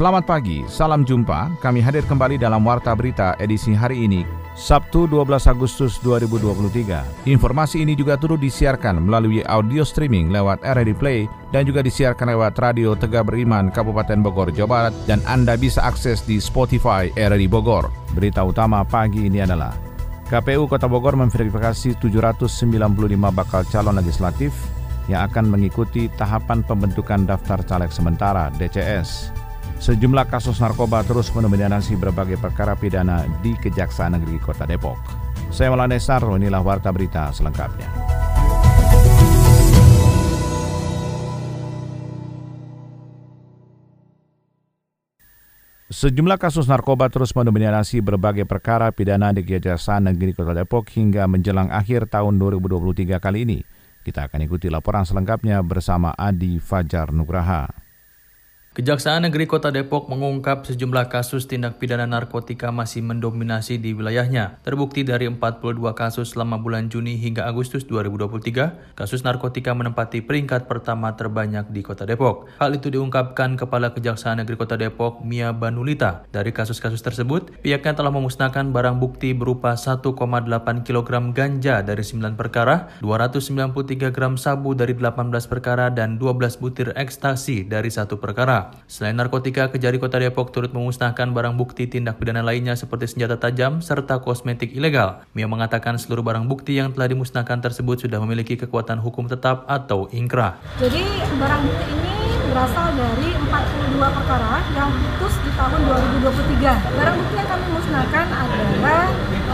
Selamat pagi, salam jumpa. Kami hadir kembali dalam Warta Berita edisi hari ini, Sabtu 12 Agustus 2023. Informasi ini juga turut disiarkan melalui audio streaming lewat RRI Play dan juga disiarkan lewat Radio Tegak Beriman Kabupaten Bogor, Jawa Barat dan Anda bisa akses di Spotify RRI Bogor. Berita utama pagi ini adalah KPU Kota Bogor memverifikasi 795 bakal calon legislatif yang akan mengikuti tahapan pembentukan daftar caleg sementara DCS. Sejumlah kasus narkoba terus mendominasi berbagai perkara pidana di Kejaksaan Negeri Kota Depok. Saya Maulana Sarro, inilah Warta Berita selengkapnya. Sejumlah kasus narkoba terus mendominasi berbagai perkara pidana di Kejaksaan Negeri Kota Depok hingga menjelang akhir tahun 2023 kali ini. Kita akan ikuti laporan selengkapnya bersama Adi Fajar Nugraha. Kejaksaan Negeri Kota Depok mengungkap sejumlah kasus tindak pidana narkotika masih mendominasi di wilayahnya. Terbukti dari 42 kasus selama bulan Juni hingga Agustus 2023, kasus narkotika menempati peringkat pertama terbanyak di Kota Depok. Hal itu diungkapkan Kepala Kejaksaan Negeri Kota Depok, Mia Banulita. Dari kasus-kasus tersebut, pihaknya telah memusnahkan barang bukti berupa 1,8 kg ganja dari 9 perkara, 293 gram sabu dari 18 perkara, dan 12 butir ekstasi dari satu perkara. Selain narkotika, Kejari Kota Depok turut memusnahkan barang bukti tindak pidana lainnya seperti senjata tajam serta kosmetik ilegal. Mia mengatakan seluruh barang bukti yang telah dimusnahkan tersebut sudah memiliki kekuatan hukum tetap atau ingkrah. Jadi barang bukti ini berasal dari 42 perkara yang putus di tahun 2023. Barang bukti yang kami musnahkan adalah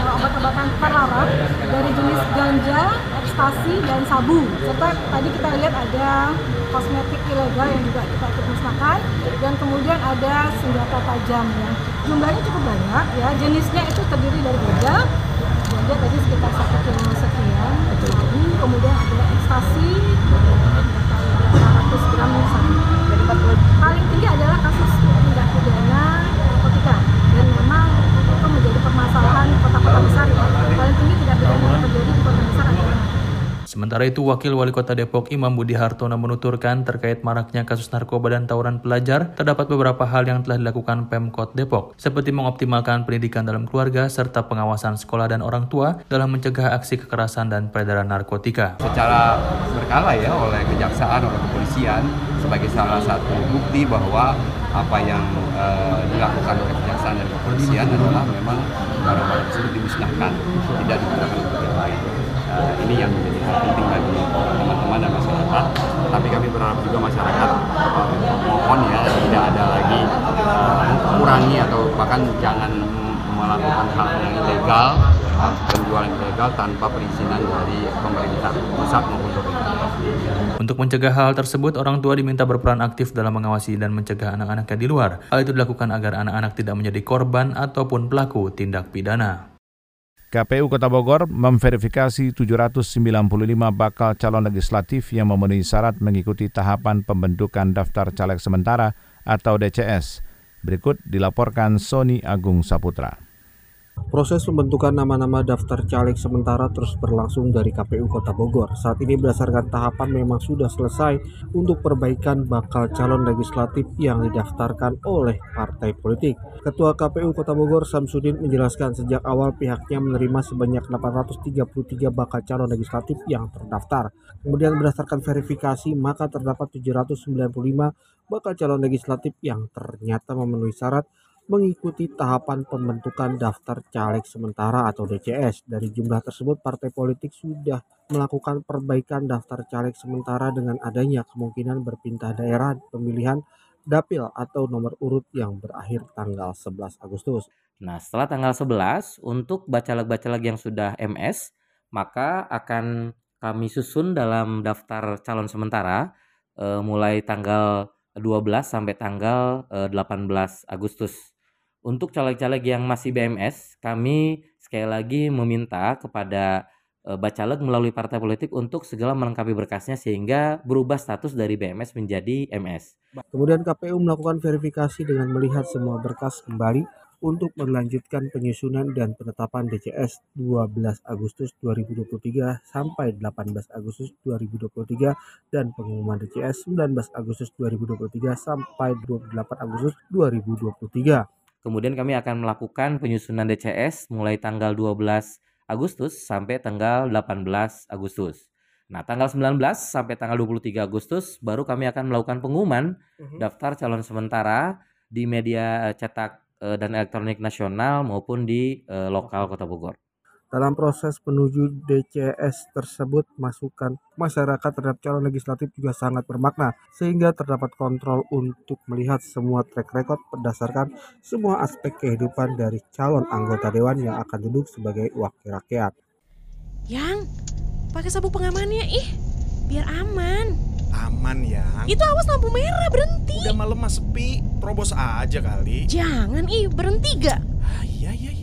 uh, obat-obatan terlarang dari jenis ganja, ekstasi, dan sabu. Serta tadi kita lihat ada kosmetik ilegal yang juga kita ikut musnahkan dan kemudian ada senjata tajam ya. Jumlahnya cukup banyak ya. Jenisnya itu terdiri dari ganja, ganja tadi sekitar satu kilo sekian, kemudian ada ekstasi, 100 gram sabu. Paling tinggi adalah kasus tindak pidana narkotika dan memang itu menjadi permasalahan kota-kota besar ya. Paling tinggi tindak pidana yang terjadi di kota besar adalah Sementara itu, Wakil Wali Kota Depok Imam Budi Hartono menuturkan terkait maraknya kasus narkoba dan tawuran pelajar, terdapat beberapa hal yang telah dilakukan Pemkot Depok, seperti mengoptimalkan pendidikan dalam keluarga serta pengawasan sekolah dan orang tua dalam mencegah aksi kekerasan dan peredaran narkotika. Secara berkala ya oleh kejaksaan, oleh kepolisian sebagai salah satu bukti bahwa apa yang uh, dilakukan oleh kejaksaan dan kepolisian adalah memang barang-barang tersebut dimusnahkan, tidak digunakan untuk yang lain. Uh, ini yang menjadi hal penting bagi teman-teman dan masyarakat. Tapi kami berharap juga masyarakat uh, mohon ya tidak ada lagi uh, kurangi atau bahkan jangan melakukan hal yang ilegal, penjualan ilegal tanpa perizinan dari pemerintah pusat maupun. Untuk mencegah hal tersebut, orang tua diminta berperan aktif dalam mengawasi dan mencegah anak-anaknya di luar. Hal itu dilakukan agar anak-anak tidak menjadi korban ataupun pelaku tindak pidana. KPU Kota Bogor memverifikasi 795 bakal calon legislatif yang memenuhi syarat mengikuti tahapan pembentukan daftar caleg sementara atau DCS. Berikut dilaporkan Sony Agung Saputra. Proses pembentukan nama-nama daftar caleg sementara terus berlangsung dari KPU Kota Bogor. Saat ini berdasarkan tahapan memang sudah selesai untuk perbaikan bakal calon legislatif yang didaftarkan oleh partai politik. Ketua KPU Kota Bogor Samsudin menjelaskan sejak awal pihaknya menerima sebanyak 833 bakal calon legislatif yang terdaftar. Kemudian berdasarkan verifikasi maka terdapat 795 bakal calon legislatif yang ternyata memenuhi syarat mengikuti tahapan pembentukan daftar caleg sementara atau DCS. Dari jumlah tersebut, partai politik sudah melakukan perbaikan daftar caleg sementara dengan adanya kemungkinan berpindah daerah pemilihan dapil atau nomor urut yang berakhir tanggal 11 Agustus. Nah, setelah tanggal 11, untuk bacaleg-bacaleg yang sudah MS, maka akan kami susun dalam daftar calon sementara eh, mulai tanggal 12 sampai tanggal eh, 18 Agustus untuk caleg-caleg yang masih BMS, kami sekali lagi meminta kepada e, Bacalek melalui partai politik untuk segala melengkapi berkasnya sehingga berubah status dari BMS menjadi MS. Kemudian KPU melakukan verifikasi dengan melihat semua berkas kembali untuk melanjutkan penyusunan dan penetapan DCS 12 Agustus 2023 sampai 18 Agustus 2023 dan pengumuman DCS 19 Agustus 2023 sampai 28 Agustus 2023. Kemudian kami akan melakukan penyusunan DCS mulai tanggal 12 Agustus sampai tanggal 18 Agustus. Nah, tanggal 19 sampai tanggal 23 Agustus baru kami akan melakukan pengumuman uh-huh. daftar calon sementara di media cetak Eh, dan elektronik nasional maupun di uh, lokal Kota Bogor. Dalam proses menuju DCS tersebut, masukan masyarakat terhadap calon legislatif juga sangat bermakna, sehingga terdapat kontrol untuk melihat semua track record berdasarkan semua aspek kehidupan dari calon anggota dewan yang akan duduk sebagai wakil rakyat. Yang, pakai sabuk pengamannya ih, biar aman. Aman ya. Itu awas lampu merah berhenti. Udah malam mas sepi, terobos aja kali. Jangan ih berhenti gak? Ah, iya iya iya.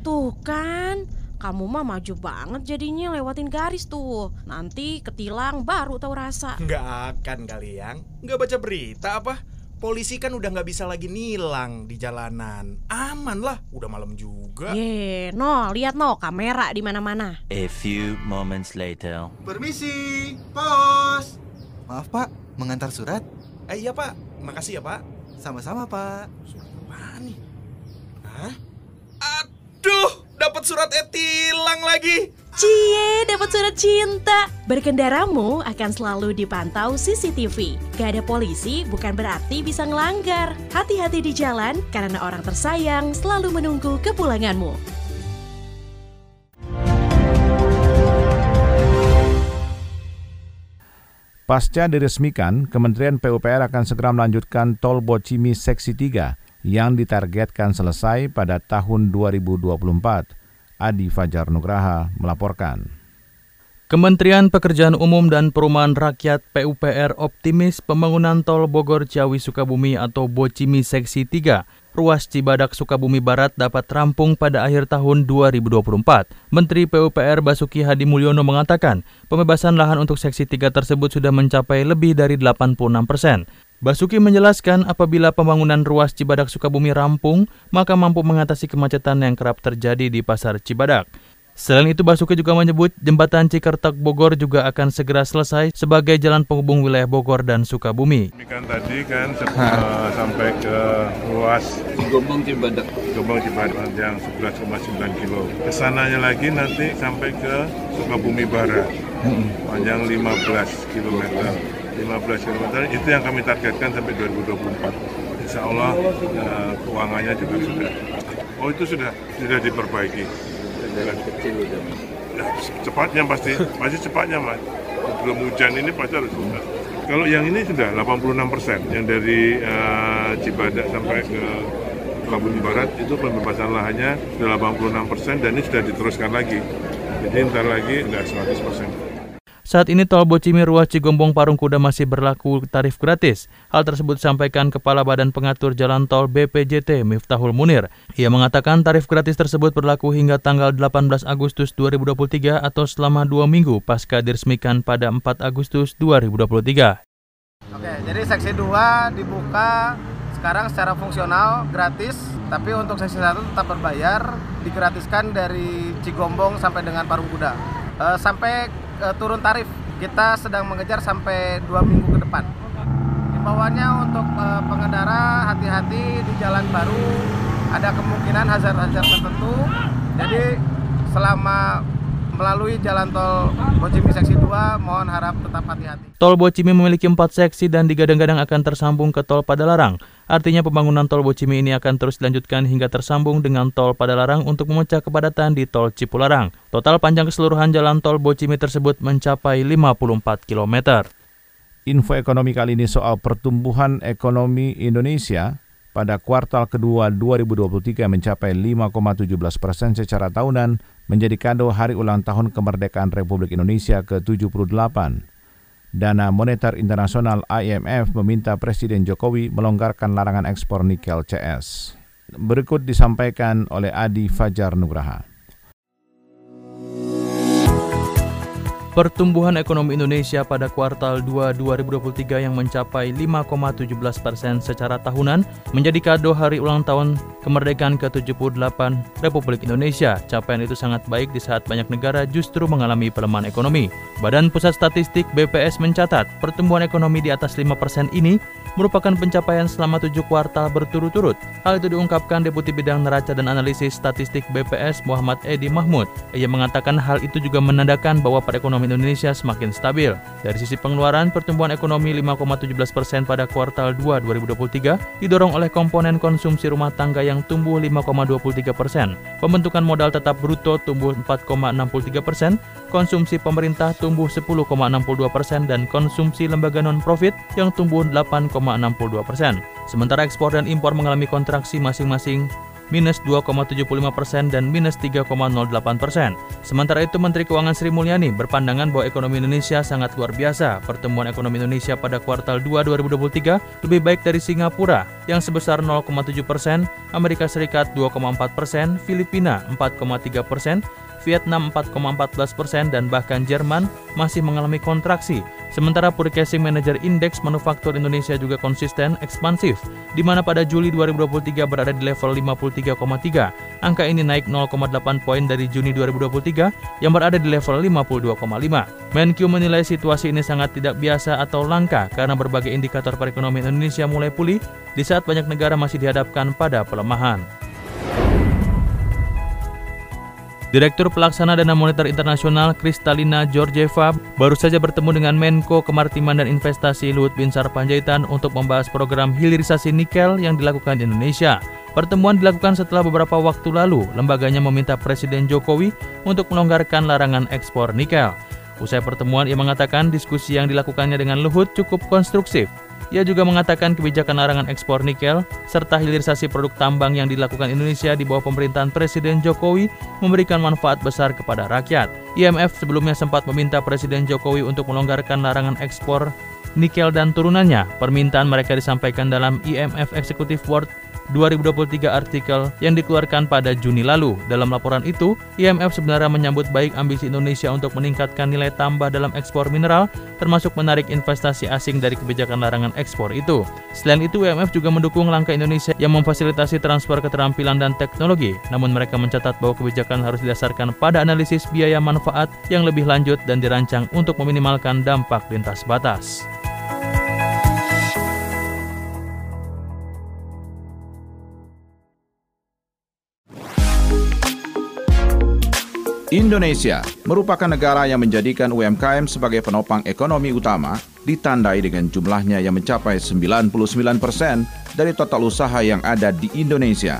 Tuh kan, kamu mah maju banget jadinya lewatin garis tuh. Nanti ketilang baru tahu rasa. Nggak akan kali yang. Nggak baca berita apa? polisi kan udah nggak bisa lagi nilang di jalanan. Aman lah, udah malam juga. Ye, no, lihat no, kamera di mana-mana. A few moments later. Permisi, pos. Maaf pak, mengantar surat? Eh iya pak, makasih ya pak. Sama-sama pak. Surat apa nih? Hah? Aduh, dapat surat etilang lagi. Cie, dapat surat cinta. Berkendaramu akan selalu dipantau CCTV. Gak ada polisi bukan berarti bisa ngelanggar. Hati-hati di jalan karena orang tersayang selalu menunggu kepulanganmu. Pasca diresmikan, Kementerian PUPR akan segera melanjutkan Tol Bocimi Seksi 3 yang ditargetkan selesai pada tahun 2024. Adi Fajar Nugraha melaporkan. Kementerian Pekerjaan Umum dan Perumahan Rakyat PUPR optimis pembangunan tol Bogor Ciawi Sukabumi atau Bocimi Seksi 3 ruas Cibadak Sukabumi Barat dapat rampung pada akhir tahun 2024. Menteri PUPR Basuki Hadi Mulyono mengatakan, pembebasan lahan untuk seksi 3 tersebut sudah mencapai lebih dari 86 persen. Basuki menjelaskan apabila pembangunan ruas Cibadak Sukabumi rampung, maka mampu mengatasi kemacetan yang kerap terjadi di pasar Cibadak. Selain itu Basuki juga menyebut jembatan Cikertak Bogor juga akan segera selesai sebagai jalan penghubung wilayah Bogor dan Sukabumi. Ini kan tadi kan uh, sampai ke ruas Gombong Cibadak. Gombong Cibadak yang 11,9 kilo. Ke sananya lagi nanti sampai ke Sukabumi Barat panjang 15 kilometer. 15 km itu yang kami targetkan sampai 2024 Insya Allah uh, keuangannya juga sudah. Oh itu sudah sudah diperbaiki. Dari kecil udah. Ya, cepatnya pasti pasti cepatnya mas. Belum hujan ini pasti harus sudah kalau yang ini sudah 86 persen. Yang dari uh, Cibadak sampai ke Sukabumi Barat itu pembebasan lahannya sudah 86 persen dan ini sudah diteruskan lagi. Jadi ntar lagi sudah 100 persen saat ini tol Bocimi ruas Cigombong Parung Kuda masih berlaku tarif gratis. Hal tersebut disampaikan Kepala Badan Pengatur Jalan Tol BPJT Miftahul Munir. Ia mengatakan tarif gratis tersebut berlaku hingga tanggal 18 Agustus 2023 atau selama dua minggu pasca diresmikan pada 4 Agustus 2023. Oke, jadi seksi 2 dibuka sekarang secara fungsional gratis, tapi untuk seksi 1 tetap berbayar, digratiskan dari Cigombong sampai dengan Parung Kuda. E, sampai uh, turun tarif. Kita sedang mengejar sampai dua minggu ke depan. Himbauannya untuk uh, pengendara hati-hati di jalan baru. Ada kemungkinan hazard-hazard tertentu. Jadi selama melalui jalan tol Bocimi seksi 2 mohon harap tetap hati-hati. Tol Bocimi memiliki empat seksi dan digadang-gadang akan tersambung ke tol Padalarang. Artinya pembangunan tol Bocimi ini akan terus dilanjutkan hingga tersambung dengan tol Padalarang untuk memecah kepadatan di tol Cipularang. Total panjang keseluruhan jalan tol Bocimi tersebut mencapai 54 km. Info ekonomi kali ini soal pertumbuhan ekonomi Indonesia pada kuartal kedua 2023 mencapai 5,17 persen secara tahunan menjadi kado hari ulang tahun kemerdekaan Republik Indonesia ke-78. Dana Moneter Internasional IMF meminta Presiden Jokowi melonggarkan larangan ekspor nikel CS. Berikut disampaikan oleh Adi Fajar Nugraha. Pertumbuhan ekonomi Indonesia pada kuartal 2 2023 yang mencapai 5,17 persen secara tahunan menjadi kado hari ulang tahun kemerdekaan ke-78 Republik Indonesia. Capaian itu sangat baik di saat banyak negara justru mengalami pelemahan ekonomi. Badan Pusat Statistik BPS mencatat pertumbuhan ekonomi di atas 5 persen ini merupakan pencapaian selama tujuh kuartal berturut-turut. Hal itu diungkapkan Deputi Bidang Neraca dan Analisis Statistik BPS Muhammad Edi Mahmud. Ia mengatakan hal itu juga menandakan bahwa perekonomian Indonesia semakin stabil. Dari sisi pengeluaran, pertumbuhan ekonomi 5,17 persen pada kuartal 2 2023 didorong oleh komponen konsumsi rumah tangga yang tumbuh 5,23 persen. Pembentukan modal tetap bruto tumbuh 4,63 persen, konsumsi pemerintah tumbuh 10,62 persen, dan konsumsi lembaga non-profit yang tumbuh 8, 0,62 persen. Sementara ekspor dan impor mengalami kontraksi masing-masing minus 2,75 persen dan minus 3,08 persen. Sementara itu Menteri Keuangan Sri Mulyani berpandangan bahwa ekonomi Indonesia sangat luar biasa. Pertumbuhan ekonomi Indonesia pada kuartal 2 2023 lebih baik dari Singapura yang sebesar 0,7 persen, Amerika Serikat 2,4 persen, Filipina 4,3 persen, Vietnam 4,14 persen, dan bahkan Jerman masih mengalami kontraksi. Sementara Purchasing Manager Index Manufaktur Indonesia juga konsisten ekspansif, di mana pada Juli 2023 berada di level 53,3. Angka ini naik 0,8 poin dari Juni 2023 yang berada di level 52,5. Menq menilai situasi ini sangat tidak biasa atau langka karena berbagai indikator perekonomian Indonesia mulai pulih di saat banyak negara masih dihadapkan pada pelemahan. Direktur Pelaksana Dana Moneter Internasional Kristalina Georgieva baru saja bertemu dengan Menko Kemaritiman dan Investasi Luhut Binsar Panjaitan untuk membahas program hilirisasi nikel yang dilakukan di Indonesia. Pertemuan dilakukan setelah beberapa waktu lalu lembaganya meminta Presiden Jokowi untuk melonggarkan larangan ekspor nikel. Usai pertemuan, ia mengatakan diskusi yang dilakukannya dengan Luhut cukup konstruktif ia juga mengatakan kebijakan larangan ekspor nikel serta hilirisasi produk tambang yang dilakukan Indonesia di bawah pemerintahan Presiden Jokowi memberikan manfaat besar kepada rakyat. IMF sebelumnya sempat meminta Presiden Jokowi untuk melonggarkan larangan ekspor nikel dan turunannya. Permintaan mereka disampaikan dalam IMF Executive Board 2023 artikel yang dikeluarkan pada Juni lalu. Dalam laporan itu, IMF sebenarnya menyambut baik ambisi Indonesia untuk meningkatkan nilai tambah dalam ekspor mineral, termasuk menarik investasi asing dari kebijakan larangan ekspor itu. Selain itu, IMF juga mendukung langkah Indonesia yang memfasilitasi transfer keterampilan dan teknologi. Namun mereka mencatat bahwa kebijakan harus didasarkan pada analisis biaya manfaat yang lebih lanjut dan dirancang untuk meminimalkan dampak lintas batas. Indonesia merupakan negara yang menjadikan UMKM sebagai penopang ekonomi utama, ditandai dengan jumlahnya yang mencapai 99% persen dari total usaha yang ada di Indonesia.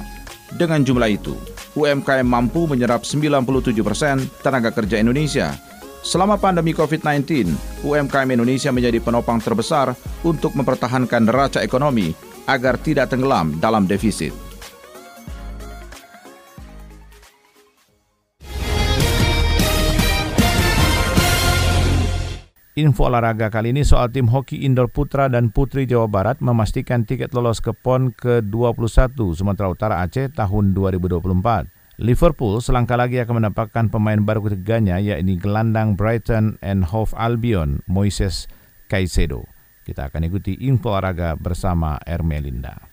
Dengan jumlah itu, UMKM mampu menyerap 97% persen tenaga kerja Indonesia. Selama pandemi COVID-19, UMKM Indonesia menjadi penopang terbesar untuk mempertahankan neraca ekonomi agar tidak tenggelam dalam defisit. Info olahraga kali ini soal tim hoki indoor putra dan putri Jawa Barat memastikan tiket lolos ke PON ke-21 Sumatera Utara Aceh tahun 2024. Liverpool selangkah lagi akan mendapatkan pemain baru ketiganya yakni gelandang Brighton and Hove Albion Moises Caicedo. Kita akan ikuti info olahraga bersama Ermelinda.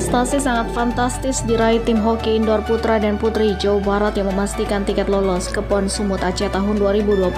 Prestasi sangat fantastis diraih tim hoki indoor putra dan putri Jawa Barat yang memastikan tiket lolos ke PON Sumut Aceh tahun 2024.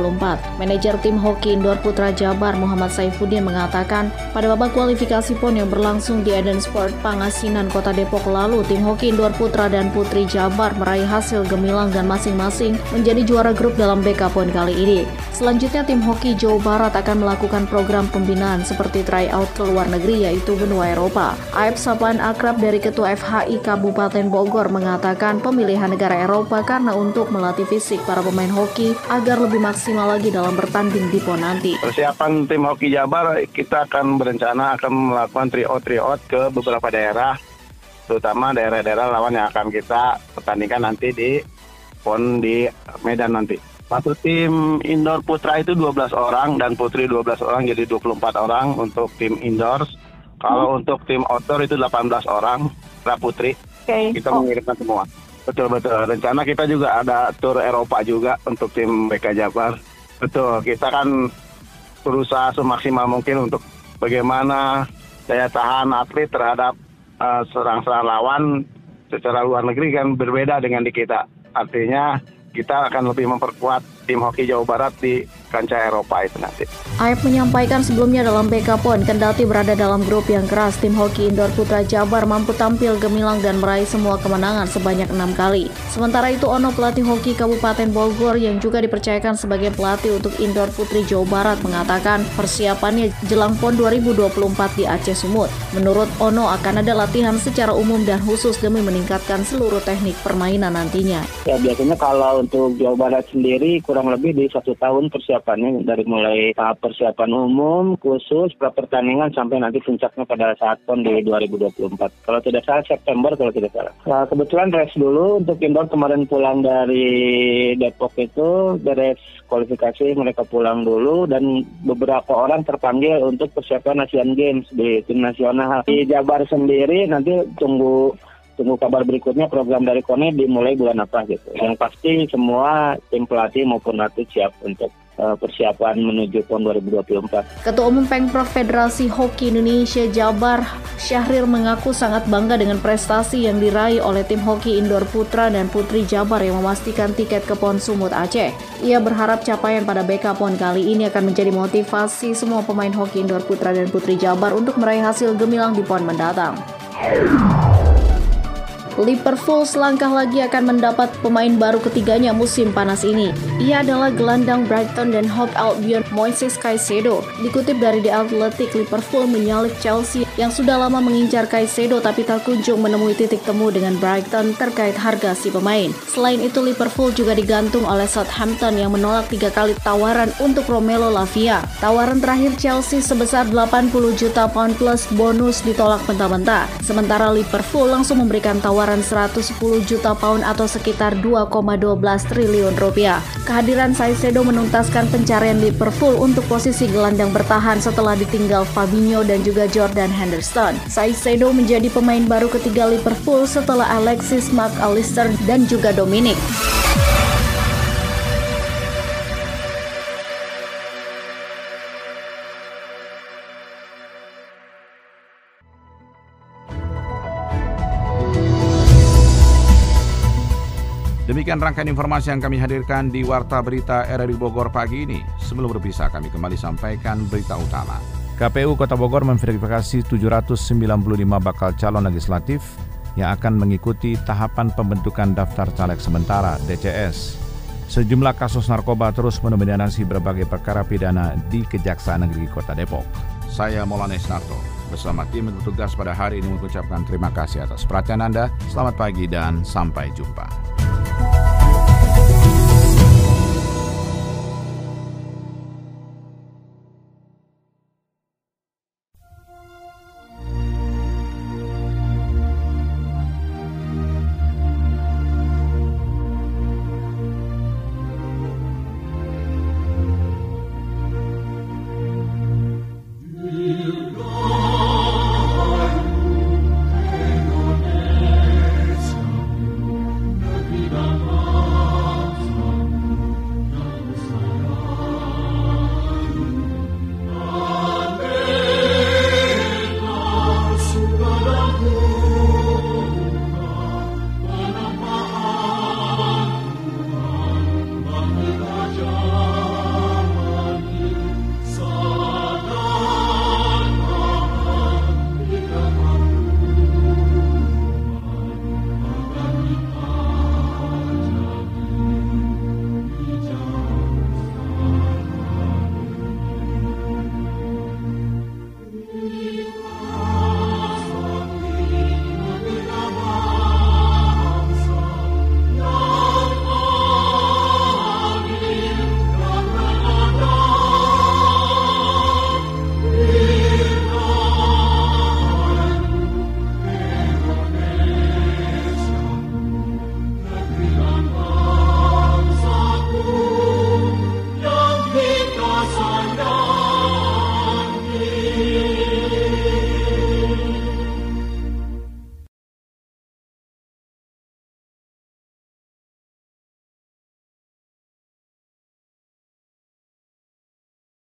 Manajer tim hoki indoor putra Jabar Muhammad Saifuddin mengatakan, pada babak kualifikasi PON yang berlangsung di Eden Sport Pangasinan Kota Depok lalu, tim hoki indoor putra dan putri Jabar meraih hasil gemilang dan masing-masing menjadi juara grup dalam BK PON kali ini. Selanjutnya tim hoki Jawa Barat akan melakukan program pembinaan seperti tryout ke luar negeri yaitu benua Eropa. Aib Sapan akrab dari Ketua FHI Kabupaten Bogor mengatakan pemilihan negara Eropa karena untuk melatih fisik para pemain hoki agar lebih maksimal lagi dalam bertanding di PON nanti. Persiapan tim hoki Jabar kita akan berencana akan melakukan tryout-tryout ke beberapa daerah terutama daerah-daerah lawan yang akan kita pertandingkan nanti di PON di Medan nanti. Satu tim indoor putra itu 12 orang dan putri 12 orang jadi 24 orang untuk tim indoors Kalau untuk tim outdoor itu 18 orang, Raputri. Oke. Kita Oh. mengirimkan semua. Betul betul. Rencana kita juga ada tur Eropa juga untuk tim BK Jabar. Betul. Kita kan berusaha semaksimal mungkin untuk bagaimana daya tahan atlet terhadap eh, serang-serang lawan secara luar negeri kan berbeda dengan di kita. Artinya kita akan lebih memperkuat tim hoki Jawa Barat di kancah Eropa itu nanti. Aep menyampaikan sebelumnya dalam BK PON, kendati berada dalam grup yang keras, tim hoki indoor putra Jabar mampu tampil gemilang dan meraih semua kemenangan sebanyak enam kali. Sementara itu, Ono pelatih hoki Kabupaten Bogor yang juga dipercayakan sebagai pelatih untuk indoor putri Jawa Barat mengatakan persiapannya jelang PON 2024 di Aceh Sumut. Menurut Ono akan ada latihan secara umum dan khusus demi meningkatkan seluruh teknik permainan nantinya. Ya biasanya kalau untuk Jawa Barat sendiri kurang lebih di satu tahun persiapannya dari mulai tahap persiapan umum, khusus, pra pertandingan sampai nanti puncaknya pada saat PON di 2024. Kalau tidak salah September kalau tidak salah. Nah, kebetulan rest dulu untuk indoor kemarin pulang dari Depok itu beres kualifikasi mereka pulang dulu dan beberapa orang terpanggil untuk persiapan Asian Games di tim nasional. Di Jabar sendiri nanti tunggu tunggu kabar berikutnya program dari KONE dimulai bulan apa gitu. Yang pasti semua tim pelatih maupun atlet siap untuk uh, persiapan menuju PON 2024. Ketua Umum Pengprov Federasi Hoki Indonesia Jabar, Syahrir mengaku sangat bangga dengan prestasi yang diraih oleh tim hoki indoor putra dan putri Jabar yang memastikan tiket ke PON Sumut Aceh. Ia berharap capaian pada BK PON kali ini akan menjadi motivasi semua pemain hoki indoor putra dan putri Jabar untuk meraih hasil gemilang di PON mendatang. Liverpool selangkah lagi akan mendapat pemain baru ketiganya musim panas ini. Ia adalah gelandang Brighton dan Hove Albion Moises Caicedo. Dikutip dari The Athletic, Liverpool menyalip Chelsea yang sudah lama mengincar Caicedo tapi tak kunjung menemui titik temu dengan Brighton terkait harga si pemain. Selain itu, Liverpool juga digantung oleh Southampton yang menolak tiga kali tawaran untuk Romelu Lavia. Tawaran terakhir Chelsea sebesar 80 juta pound plus bonus ditolak mentah-mentah. Sementara Liverpool langsung memberikan tawaran 110 juta pound atau sekitar 2,12 triliun rupiah. Kehadiran Saicedo menuntaskan pencarian Liverpool untuk posisi gelandang bertahan setelah ditinggal Fabinho dan juga Jordan Henderson. Saicedo menjadi pemain baru ketiga Liverpool setelah Alexis McAllister dan juga Dominic. Demikian rangkaian informasi yang kami hadirkan di Warta Berita RRI Bogor pagi ini. Sebelum berpisah, kami kembali sampaikan berita utama. KPU Kota Bogor memverifikasi 795 bakal calon legislatif yang akan mengikuti tahapan pembentukan daftar caleg sementara DCS. Sejumlah kasus narkoba terus mendominasi berbagai perkara pidana di Kejaksaan Negeri Kota Depok. Saya Maulana Isnarto bersama tim bertugas pada hari ini mengucapkan terima kasih atas perhatian Anda. Selamat pagi dan sampai jumpa.